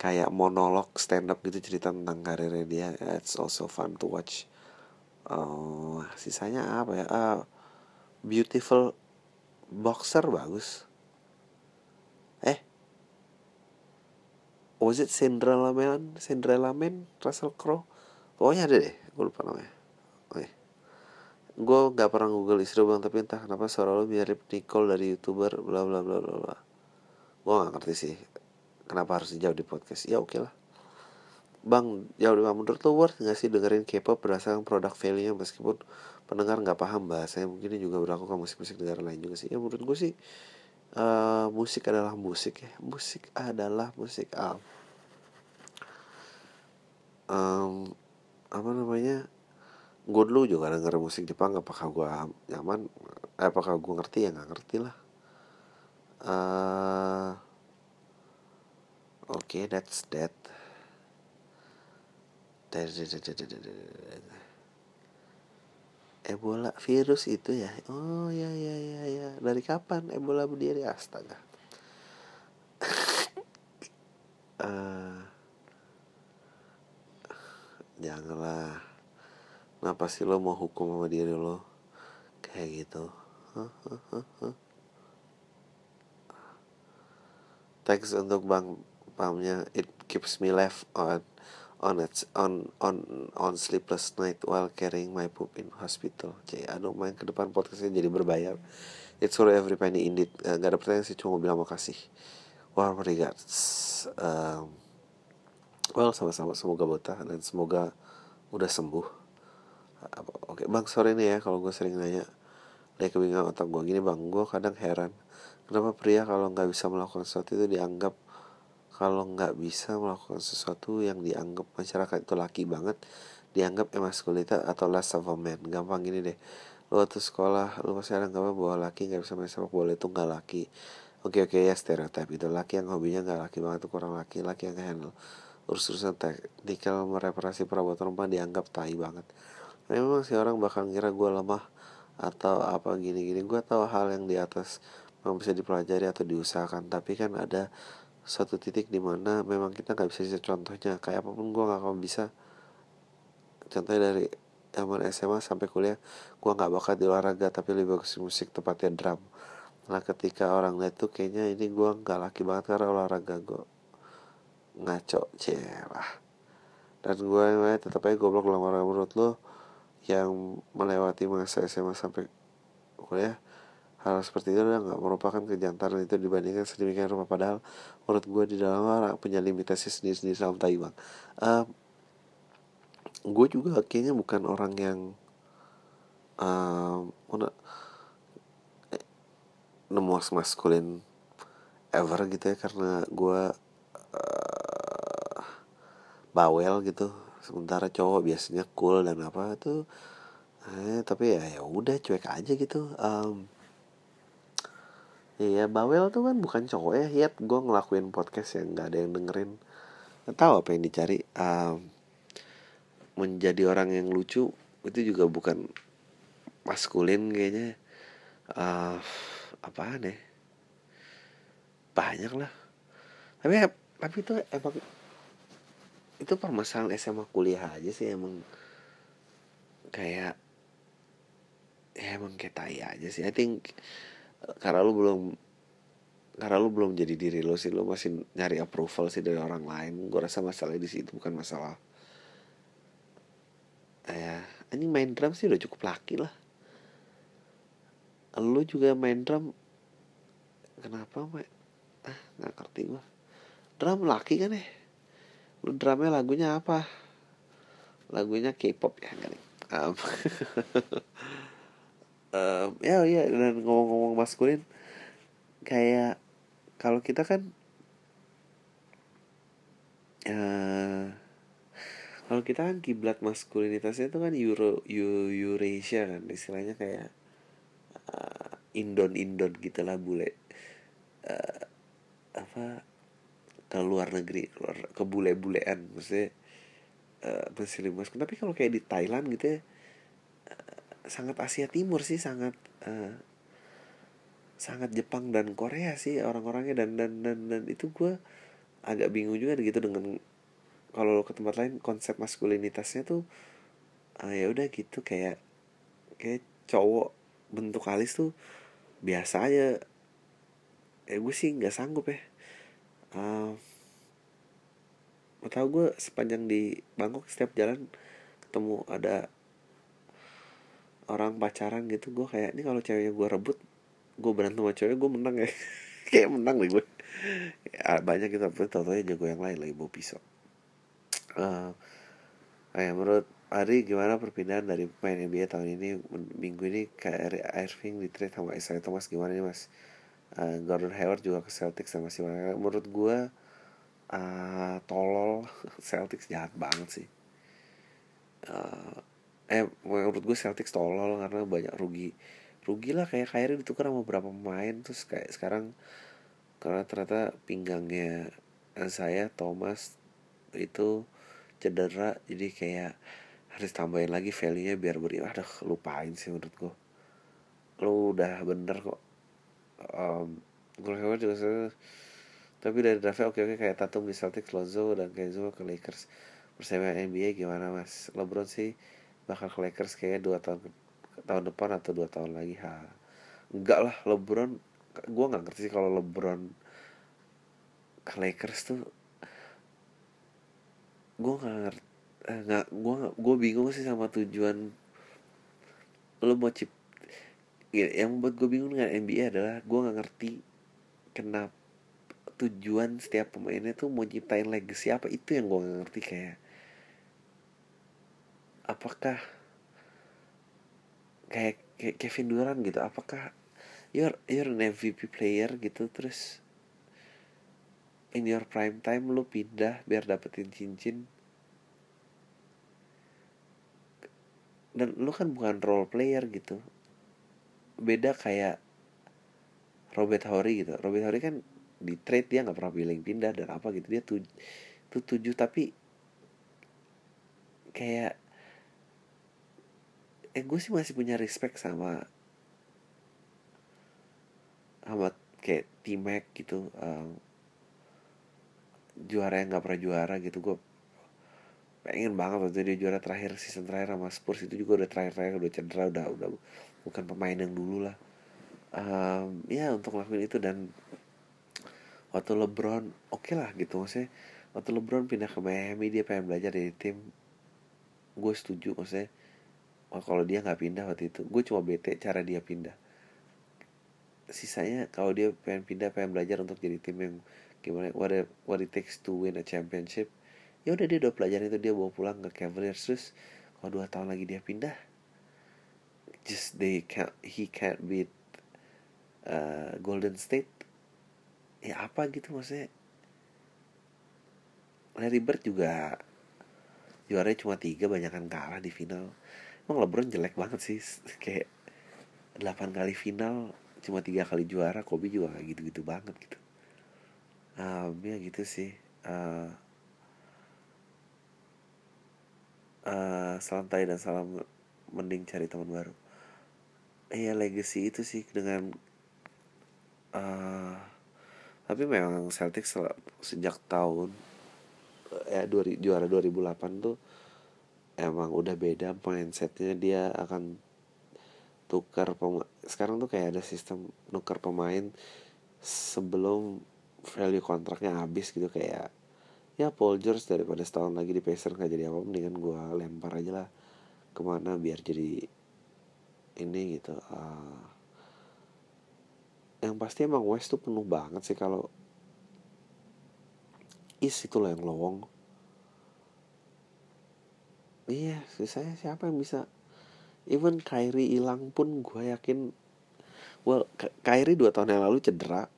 kayak monolog stand up gitu cerita tentang karirnya dia. It's also fun to watch. Uh, sisanya apa ya? Uh, beautiful boxer bagus was it Cinderella Man Cinderella Man Russell Crowe? Pokoknya ada deh gue lupa namanya. Oke. Gue gak pernah google istri bang tapi entah kenapa suara lo mirip Nicole dari youtuber bla bla bla bla bla. Gue gak ngerti sih kenapa harus dijawab di podcast. Ya oke okay lah. Bang, ya udah menurut lo worth gak sih dengerin K-pop berdasarkan produk value-nya? Meskipun pendengar nggak paham bahasanya mungkin juga berlaku ke musik-musik negara lain juga sih. Ya menurut gue sih uh, musik adalah musik ya. Musik adalah musik um, um, apa namanya? Gue dulu juga denger musik Jepang apakah gue nyaman? Eh, apakah gue ngerti? Ya nggak ngerti lah. Uh, oke okay, that's that Ebola virus itu ya? Oh ya ya ya ya. Dari kapan Ebola berdiri? Astaga. Uh, janganlah. Kenapa sih lo mau hukum sama diri lo? Kayak gitu. Thanks untuk bang pamnya. It keeps me left on on it on on on sleepless night while carrying my poop in hospital. Jadi aduh main ke depan podcastnya jadi berbayar. It's for every penny indeed. Uh, gak ada pertanyaan sih cuma mau bilang makasih. Warm regards. Um, well sama-sama semoga betah dan semoga udah sembuh. Oke okay, bang sore ini ya kalau gue sering nanya. Dari kebingungan otak gue gini bang gue kadang heran. Kenapa pria kalau nggak bisa melakukan sesuatu itu dianggap kalau nggak bisa melakukan sesuatu yang dianggap masyarakat itu laki banget dianggap emaskulita atau less of a man. Gampang gini deh. Lo waktu sekolah lo masih ada nggak bahwa laki nggak bisa main sepak bola itu nggak laki. Oke oke ya stereotip itu laki yang hobinya nggak laki banget tuh kurang laki laki yang handle. Urus-urusan teknikal mereparasi perabotan rumah dianggap tai banget. Memang sih orang bakal ngira gue lemah atau apa gini-gini. Gue tahu hal yang di atas memang bisa dipelajari atau diusahakan. Tapi kan ada suatu titik di mana memang kita nggak bisa contohnya kayak apa pun gue nggak akan bisa. Contohnya dari zaman SMA sampai kuliah gue nggak bakat di olahraga tapi lebih bagus musik tepatnya drum. Nah ketika orang lihat tuh kayaknya ini gue nggak laki banget karena olahraga gue ngaco celah dan gue tetap aja goblok orang menurut lo yang melewati masa SMA sampai kuliah hal seperti itu nggak merupakan kejantanan itu dibandingkan sedemikian rupa. Padahal menurut gue di dalam punya limitasi sendiri-sendiri dalam Taiwan uh, gue juga kayaknya bukan orang yang uh, nemu maskulin ever gitu ya karena gue uh, bawel gitu. Sementara cowok biasanya cool dan apa tuh eh tapi ya ya udah cuek aja gitu. Um, Iya bawel tuh kan bukan cowok ya. Yet gue ngelakuin podcast yang gak ada yang dengerin. Gak tahu apa yang dicari. Um, Menjadi orang yang lucu Itu juga bukan Maskulin kayaknya. Uh, Apaan ya? Banyak lah. Tapi tapi itu emang itu permasalahan SMA kuliah aja sih emang kayak ya emang kayak tai aja sih. I think karena lu belum karena lu belum jadi diri lo sih lu masih nyari approval sih dari orang lain. Gue rasa masalah di situ bukan masalah ya ini main drum sih udah cukup laki lah. Lu juga main drum kenapa main? Ah nggak ngerti gue drum laki kan ya? Lu drumnya lagunya apa? Lagunya K-pop ya kali um, um, ya ya dan ngomong-ngomong maskulin kayak kalau kita kan uh, kalau kita kan kiblat maskulinitasnya itu kan Euro Eurasia kan istilahnya kayak uh, Indon Indon gitulah bule uh, apa ke luar negeri keluar ke bule-bulean maksudnya uh, muslim tapi kalau kayak di Thailand gitu ya sangat Asia Timur sih sangat uh, sangat Jepang dan Korea sih orang-orangnya dan dan dan dan itu gue agak bingung juga gitu dengan kalau ke tempat lain konsep maskulinitasnya tuh uh, ya udah gitu kayak kayak cowok bentuk alis tuh biasa aja. Eh gue sih nggak sanggup ya. Uh, tahu gue sepanjang di Bangkok setiap jalan ketemu ada orang pacaran gitu gue kayak ini kalau ceweknya gue rebut gue berantem sama cewek gue menang ya. Kayak menang deh gue ya, banyak kita tapi tau tau jago yang lain lagi bawa pisau. Uh, kayak menurut Ari gimana perpindahan dari pemain NBA tahun ini? Minggu ini ke Irving di trade sama Isaiah Thomas gimana nih mas? Uh, Gordon Hayward juga ke Celtics sama si menurut gue uh, tolol Celtics jahat banget sih. Uh, eh menurut gue Celtics tolol karena banyak rugi. Rugi lah kayak Kyrie ditukar sama beberapa pemain terus kayak sekarang karena ternyata pinggangnya saya Thomas itu cedera jadi kayak harus tambahin lagi value nya biar beri. Aduh lupain sih menurut gue lo udah bener kok. Um, gue juga tapi dari draftnya oke oke kayak Tatum di Celtics, Lonzo dan Kenzo ke Lakers. Persaingan NBA gimana mas? LeBron sih bakal ke Lakers kayaknya dua tahun tahun depan atau dua tahun lagi ha. Enggak lah LeBron, gue nggak ngerti sih kalau LeBron ke Lakers tuh gue nggak ngerti eh, nggak gue gue bingung sih sama tujuan lo mau cip yang buat gue bingung dengan NBA adalah gue nggak ngerti kenapa tujuan setiap pemainnya tuh mau nyiptain legacy apa itu yang gue gak ngerti kayak apakah kayak, Kevin Durant gitu apakah you're you're an MVP player gitu terus in your prime time lu pindah biar dapetin cincin? Dan lu kan bukan role player gitu. Beda kayak Robert Horry gitu. Robert Horry kan di trade dia nggak pernah pilih pindah dan apa gitu. Dia tuh tuh tujuh tapi kayak eh gue sih masih punya respect sama sama kayak T-Mac gitu um, juara yang nggak pernah juara gitu. Gue pengen banget waktu dia juara terakhir season terakhir sama Spurs itu juga udah terakhir terakhir udah cedera udah udah bukan pemain yang dulu lah. Um, ya untuk ngelakuin itu dan waktu LeBron oke okay lah gitu maksudnya. Waktu LeBron pindah ke Miami dia pengen belajar dari tim. Gue setuju maksudnya oh, kalau dia nggak pindah waktu itu gue cuma bete cara dia pindah. Sisanya kalau dia pengen pindah pengen belajar untuk jadi tim yang gimana what it, what it takes to win a championship ya udah dia udah pelajaran itu dia bawa pulang ke Cavaliers terus kalau dua tahun lagi dia pindah just they can't he can't beat uh, Golden State. Ya apa gitu maksudnya? Larry Bird juga juaranya cuma tiga banyakan kalah di final emang LeBron jelek banget sih. Kayak delapan kali final cuma tiga kali juara Kobe juga gak gitu-gitu banget gitu. Um, ya gitu sih. Uh, uh, salam tay dan salam mending cari teman baru. Iya legacy itu sih dengan uh, tapi memang Celtic sejak tahun ya dua, juara 2008 tuh emang udah beda mindsetnya dia akan tukar pemain sekarang tuh kayak ada sistem tukar pemain sebelum value kontraknya habis gitu kayak ya Paul George daripada setahun lagi di Pacers nggak jadi apa mendingan gue lempar aja lah ke mana biar jadi ini gitu. Uh, yang pasti emang West tuh penuh banget sih kalau is itu loh yang lowong iya sisanya siapa yang bisa? Even Kyrie hilang pun gue yakin well Kyrie dua tahun yang lalu cedera.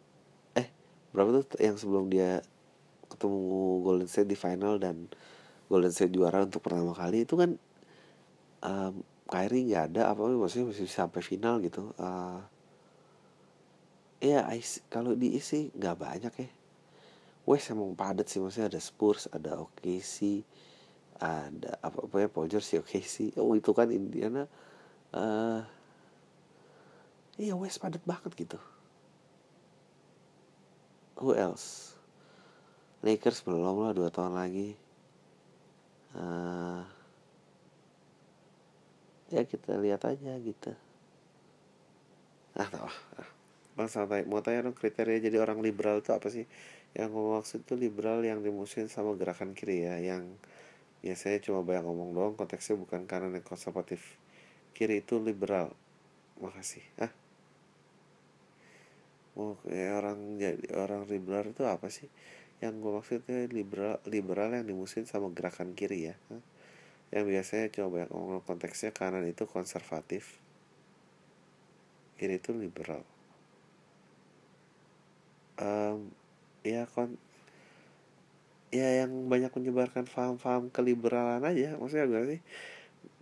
Eh berapa tuh yang sebelum dia ketemu Golden State di final dan Golden State juara untuk pertama kali itu kan um, Kyrie nggak ada apa maksudnya masih sampai final gitu. Uh, ya kalau di isi nggak banyak ya. West emang padat sih maksudnya ada Spurs ada OKC ada apa apa ya Paul George OKC oh itu kan Indiana uh, iya West padat banget gitu. Who else? Lakers belum lah dua tahun lagi. Uh, ya kita lihat aja gitu. Ah tau ah. bang santai mau tanya dong kriteria jadi orang liberal itu apa sih? Yang gue maksud itu liberal yang dimusuhin sama gerakan kiri ya yang biasanya cuma banyak ngomong doang konteksnya bukan karena yang konservatif. Kiri itu liberal. Makasih. Ah mau kayak orang jadi orang liberal itu apa sih? Yang gue maksudnya liberal liberal yang dimusuhin sama gerakan kiri ya yang biasanya coba yang ngomong konteksnya kanan itu konservatif. Kiri itu liberal. Um, ya kon ya yang banyak menyebarkan paham-paham keliberalan aja maksudnya gue sih?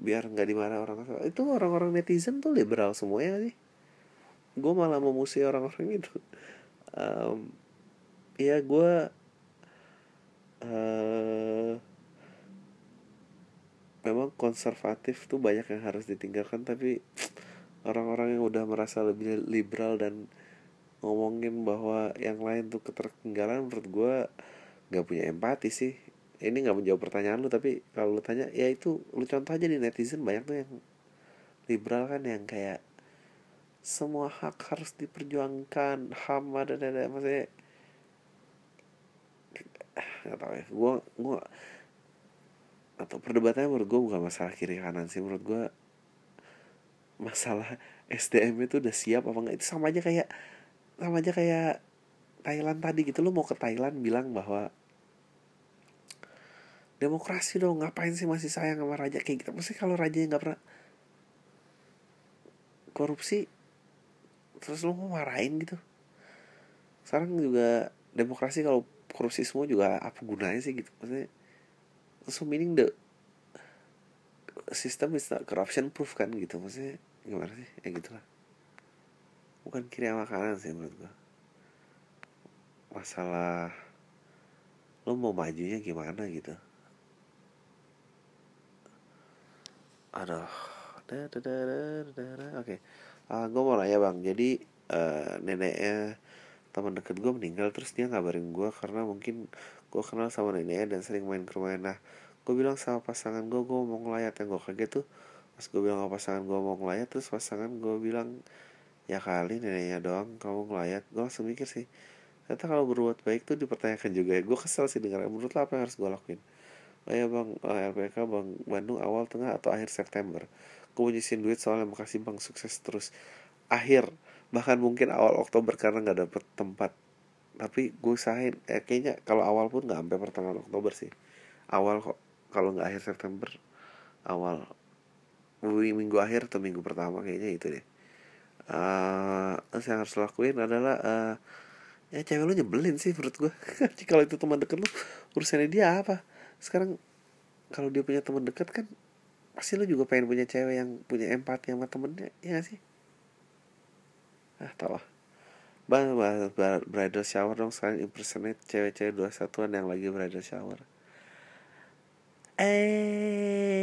Biar nggak dimarah orang itu orang-orang netizen tuh liberal semuanya sih? Gue malah memusuhi orang-orang itu. Um, ya gue uh, memang konservatif tuh banyak yang harus ditinggalkan tapi orang-orang yang udah merasa lebih liberal dan ngomongin bahwa yang lain tuh ketertinggalan menurut gue nggak punya empati sih. Ini nggak menjawab pertanyaan lu tapi kalau lu tanya ya itu lu contoh aja di netizen banyak tuh yang liberal kan yang kayak semua hak harus diperjuangkan ham ada ada maksudnya nggak tahu ya. Gue gue atau perdebatannya menurut gue bukan masalah kiri kanan sih menurut gue masalah SDM itu udah siap apa enggak itu sama aja kayak sama aja kayak Thailand tadi gitu. Lo mau ke Thailand bilang bahwa demokrasi dong ngapain sih masih sayang sama raja kayak gitu? Mesti kalau raja nggak pernah korupsi terus lo mau marahin gitu? Sekarang juga demokrasi kalau korupsi semua juga apa gunanya sih gitu? Maksudnya so meaning the system is not corruption proof kan gitu? Maksudnya gimana sih? Ya gitulah. Bukan kiri sama kanan sih menurut gue masalah lo mau majunya gimana gitu aduh. Oke. Okay. uh, gue mau nanya bang. Jadi uh, neneknya teman deket gue meninggal terus dia ngabarin gue karena mungkin gue kenal sama neneknya dan sering main ke rumahnya. Nah gue bilang sama pasangan gue gue mau ngelayat yang gue kaget tuh pas gue bilang sama pasangan gue mau ngelayat terus pasangan gue bilang ya kali neneknya doang kamu ngelayat gue langsung mikir sih. Ternyata kalau berbuat baik tuh dipertanyakan juga ya. Gue kesel sih dengar menurut lo apa yang harus gue lakuin oh ya bang. Oh, LPK bang. Bandung awal tengah atau akhir September? Gue nyisihin duit soalnya makasih bang. Sukses terus. Akhir. Bahkan mungkin awal Oktober karena nggak dapet tempat. Tapi gue usahain. Eh, kayaknya kalau awal pun nggak sampai pertengahan Oktober sih. Awal kok. Kalau nggak akhir September awal. Minggu akhir atau minggu pertama kayaknya itu deh. Uh, yang harus lakuin adalah uh, ya cewek lu nyebelin sih menurut gue kalau itu teman deket lu urusannya dia apa sekarang kalau dia punya teman dekat kan pasti lu juga pengen punya cewek yang punya empati sama temennya ya gak sih? Ah tau lah. Bang, bridal shower dong sekarang impersonate cewek-cewek dua satuan yang lagi bridal shower. Eh,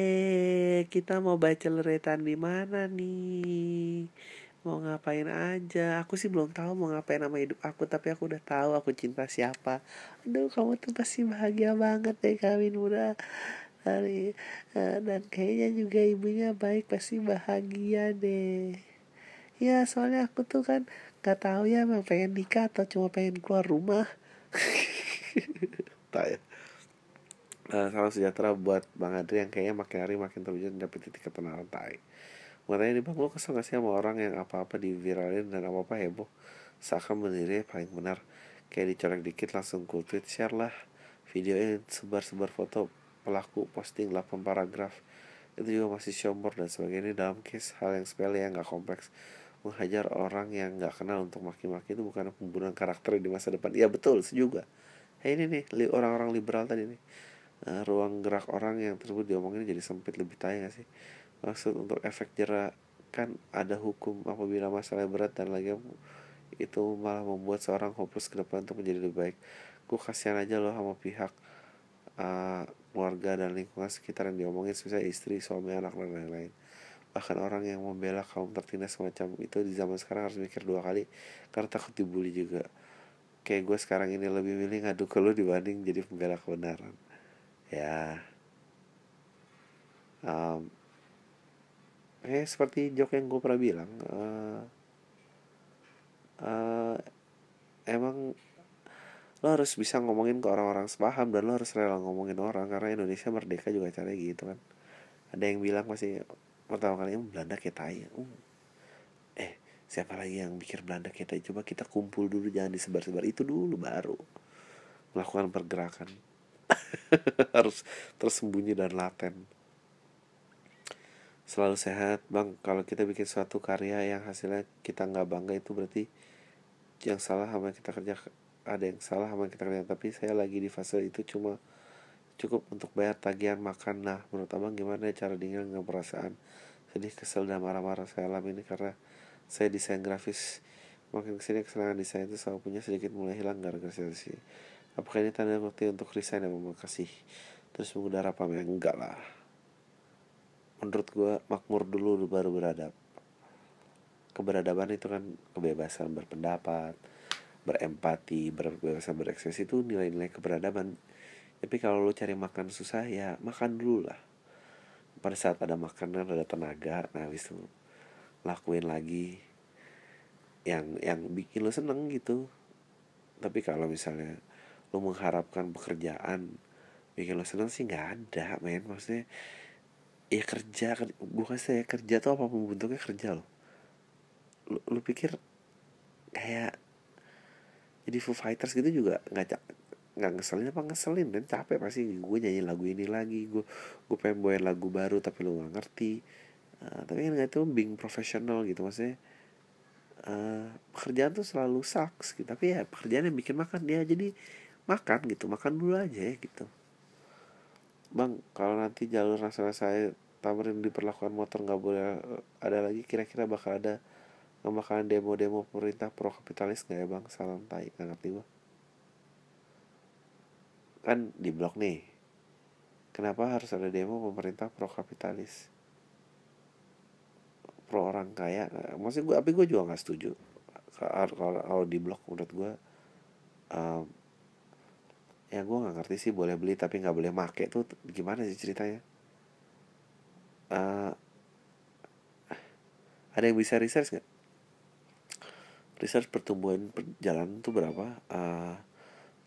kita mau baca leretan di mana nih? Mau ngapain aja. Aku sih belum tahu mau ngapain sama hidup aku tapi aku udah tahu aku cinta siapa. Aduh kamu tuh pasti bahagia banget deh kawin muda hari uh, dan kayaknya juga ibunya baik pasti bahagia deh. Ya soalnya aku tuh kan gak tahu ya emang pengen nikah atau cuma pengen keluar rumah. Tak ya. Uh, salam sejahtera buat bang Adri yang kayaknya makin hari makin terwujud dapet titik ketenaran tai Makanya nih bang, lo kesel gak sih sama orang yang apa-apa diviralin dan apa-apa heboh? Seakan mendiri paling benar. Kayak dicorek dikit langsung cool tweet share lah Video ini sebar-sebar foto pelaku posting 8 paragraf. Itu juga masih syombor dan sebagainya. Dalam case hal yang sepele yang gak kompleks. Menghajar orang yang gak kenal untuk maki-maki itu bukan pembunuhan karakter di masa depan. Iya betul, juga Hey, ini nih, orang-orang liberal tadi nih. Nah, Ruang gerak orang yang tersebut diomongin jadi sempit lebih tayang gak sih maksud untuk efek jerak kan ada hukum apabila masalah berat dan lagi itu malah membuat seorang hopeless ke depan untuk menjadi lebih baik. Gue kasihan aja loh sama pihak uh, keluarga dan lingkungan sekitar yang diomongin misalnya istri suami anak dan lain-lain. Bahkan orang yang membela kaum tertindas semacam itu di zaman sekarang harus mikir dua kali karena takut dibully juga. Kayak gue sekarang ini lebih milih ngadu ke lu dibanding jadi pembela kebenaran. Ya. Um, eh seperti jok yang gue pernah bilang uh, uh, emang lo harus bisa ngomongin ke orang-orang sepaham dan lo harus rela ngomongin orang karena Indonesia merdeka juga caranya gitu kan. Ada yang bilang masih pertama kali Belanda kayak tai uh. eh siapa lagi yang mikir Belanda tai coba kita kumpul dulu jangan disebar-sebar. Itu dulu baru melakukan pergerakan. Harus tersembunyi dan laten selalu sehat. Bang kalau kita bikin suatu karya yang hasilnya kita nggak bangga itu berarti yang salah sama kita kerja ada yang salah sama kita kerja. Tapi saya lagi di fase itu cuma cukup untuk bayar tagihan makan. Nah menurut abang gimana cara dingin dengan perasaan sedih kesel dan marah-marah saya alami ini? Karena saya desain grafis. Makin ke sini kesenangan desain itu selalu punya sedikit mulai hilang gara-gara sih. Apakah ini tanda bukti untuk resign dan kasih. Terus mengudara pamer enggak lah menurut gue makmur dulu baru beradab. Keberadaban itu kan kebebasan berpendapat berempati berbebasan berekspresi itu nilai-nilai keberadaban. Tapi kalau lo cari makan susah ya makan dulu lah. Pada saat ada makanan ada tenaga nah habis itu lakuin lagi yang yang bikin lo seneng gitu. Tapi kalau misalnya lo mengharapkan pekerjaan bikin lo seneng sih nggak ada men. Maksudnya ya kerja bukan saya kerja tuh apa pun bentuknya kerja lu, lu pikir kayak jadi Foo Fighters gitu juga nggak nggak ngeselin apa ngeselin dan capek pasti. Gue nyanyi lagu ini lagi gue gue pengen bawain lagu baru tapi lu nggak ngerti. Uh, tapi kan itu being profesional gitu maksudnya. Uh, pekerjaan tuh selalu sucks gitu. Tapi ya pekerjaan yang bikin makan. Dia jadi makan gitu. Makan dulu aja ya gitu bang kalau nanti jalur nasional saya Tamrin diperlakukan motor nggak boleh ada lagi kira-kira bakal ada nggak bakalan demo-demo pemerintah pro kapitalis nggak ya bang? Salam tai nggak ngerti kan di blog nih. Kenapa harus ada demo pemerintah pro kapitalis? Pro orang kaya maksud gue tapi gue juga nggak setuju. Kalau kalau di blog menurut gue um, ya gue nggak ngerti sih boleh beli tapi nggak boleh make tuh gimana sih ceritanya? Uh, ada yang bisa research nggak? Research pertumbuhan perjalanan tuh berapa? Uh,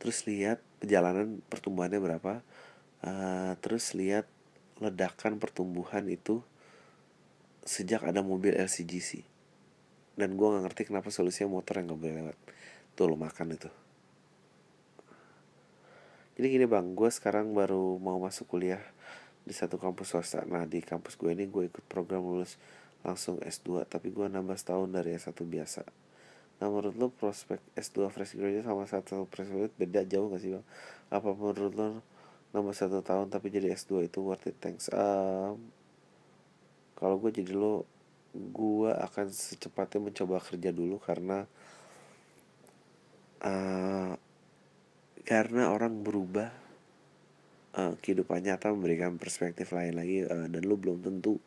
terus lihat perjalanan pertumbuhannya berapa? Uh, terus lihat ledakan pertumbuhan itu sejak ada mobil LCGC dan gue nggak ngerti kenapa solusinya motor yang nggak boleh lewat. Tuh lo makan itu jadi gini bang gue sekarang baru mau masuk kuliah di satu kampus swasta. Nah di kampus gue ini gue ikut program lulus langsung S2 tapi gue nambah setahun dari S1 biasa. Nah menurut lo prospek S2 fresh graduate sama satu fresh graduate beda jauh gak sih bang? Apa menurut lo nambah satu tahun tapi jadi S2 itu worth it? Thanks. Um, kalau gue jadi lo gue akan secepatnya mencoba kerja dulu karena uh, karena orang berubah uh, kehidupan nyata memberikan perspektif lain lagi uh, dan lo belum tentu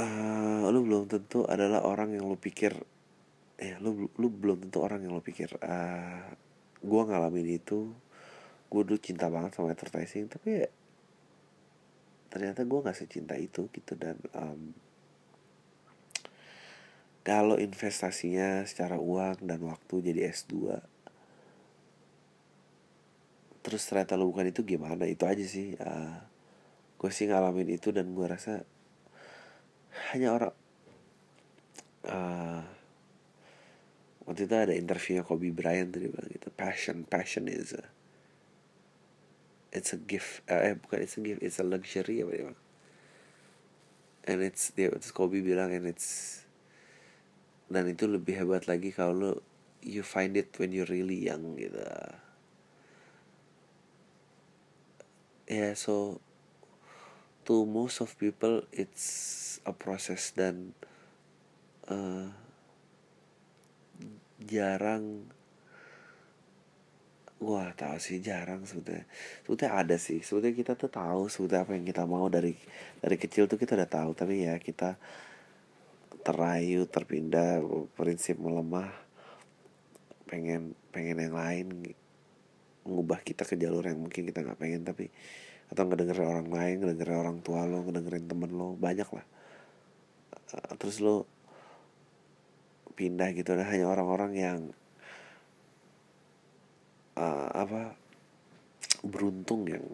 uh, lu belum tentu adalah orang yang lo pikir ya lu lu belum tentu orang yang lo pikir uh, gue ngalamin itu gue dulu cinta banget sama advertising tapi ya ternyata gue nggak secinta itu gitu dan um, kalau investasinya secara uang dan waktu jadi S2 terus ternyata lo bukan itu gimana? Itu aja sih uh, gue sih ngalamin itu dan gue rasa hanya orang uh, waktu itu ada interviewnya Kobe Bryant tadi bilang gitu passion passion is a it's a gift uh, eh bukan it's a gift it's a luxury apa dia and it's dia terus Kobe bilang and it's dan itu lebih hebat lagi kalau lo you find it when you really young gitu. Ya yeah, so to most of people it's a process dan uh, jarang Wah tahu sih jarang sebetulnya. Sebetulnya ada sih. Sebetulnya kita tuh tahu Sebetulnya apa yang kita mau dari Dari kecil tuh kita udah tahu. Tapi ya kita Terayu Terpindah Prinsip melemah Pengen Pengen yang lain Mengubah kita ke jalur yang mungkin kita nggak pengen Tapi Atau ngedengerin orang lain Ngedengerin orang tua lo Ngedengerin temen lo Banyak lah. Terus lo Pindah gitu Nah hanya orang-orang yang uh, apa beruntung yang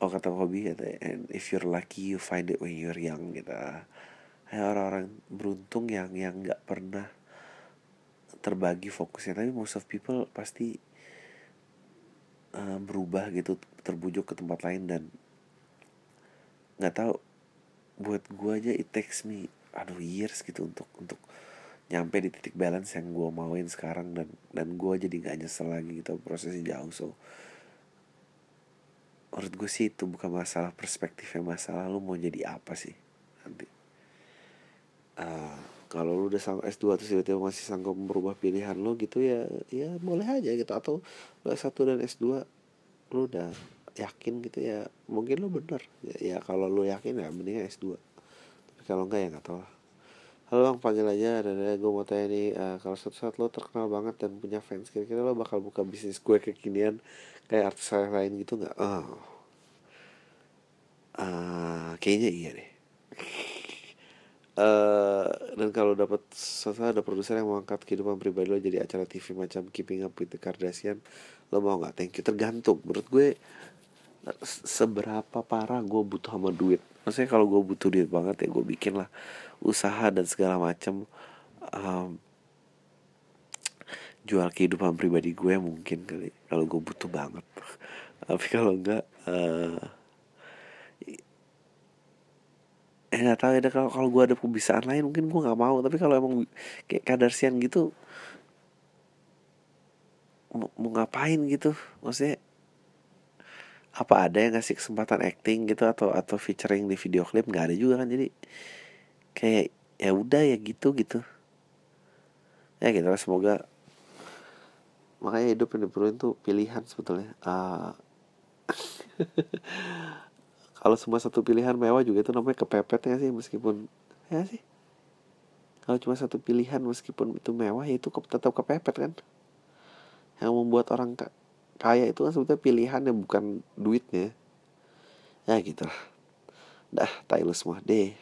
oh kata hobi kata and if you're lucky you find it when you're young gitu orang-orang beruntung yang yang nggak pernah terbagi fokusnya. Tapi most of people pasti uh, berubah gitu terbujuk ke tempat lain dan nggak tahu. Buat gua aja it takes me aduh years gitu untuk untuk nyampe di titik balance yang gue mauin sekarang dan dan gue jadi gak nyesel lagi gitu prosesnya jauh. So menurut gue sih itu bukan masalah perspektifnya masalah lu mau jadi apa sih nanti uh, kalau lu udah sama S2 terus tiba-tiba masih sanggup merubah pilihan lu gitu ya ya boleh aja gitu. Atau lu S1 dan S2 lu udah yakin gitu ya mungkin lu bener. Ya, ya kalau lu yakin ya mendingan S2 tapi kalau enggak ya nggak tahu lah. Halo bang, panggil aja. Dan gue mau tanya nih uh, Kalau suatu saat lo terkenal banget dan punya fans Kira-kira lo bakal buka bisnis gue kekinian Kayak artis lain gitu gak? Oh. Uh, kayaknya iya deh uh, Dan kalau dapat suatu saat ada produser yang mengangkat kehidupan pribadi lo Jadi acara TV macam Keeping Up With The Kardashian Lo mau gak? Thank you. Tergantung. Menurut gue Seberapa parah gue butuh sama duit. Maksudnya kalau gue butuh duit banget ya gue bikin lah usaha dan segala macam um, jual kehidupan pribadi gue mungkin kali kalau gue butuh banget. Tapi kalau enggak uh, eh nggak tahu ya kalau kalau gue ada pembisaan lain mungkin gue nggak mau. Tapi kalau emang kayak kadarsian gitu mau, mau ngapain gitu? Maksudnya apa ada yang ngasih kesempatan acting gitu atau atau featuring di video klip? Nggak ada juga kan jadi kayak ya udah ya gitu gitu. Ya gitu lah semoga makanya hidup yang diperluin tuh pilihan sebetulnya. Uh, kalau semua satu pilihan mewah juga itu namanya kepepet ya sih meskipun ya sih. Kalau cuma satu pilihan meskipun itu mewah ya itu tetap kepepet kan. Yang membuat orang kaya itu kan sebetulnya pilihan yang bukan duitnya. Ya gitu lah. Dah tai semua deh